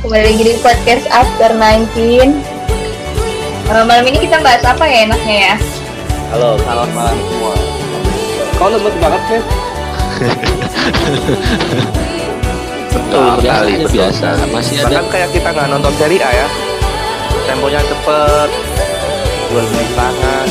kembali lagi di podcast After 19 uh, eh, Malam ini kita bahas apa ya enaknya ya? Halo, selamat malam semua. Kau lemes banget, nah, sih. Betul sekali biasa. Masih ada Bahkan kayak kita nggak nonton seri A ya. Temponya cepet, gue lebih tangan.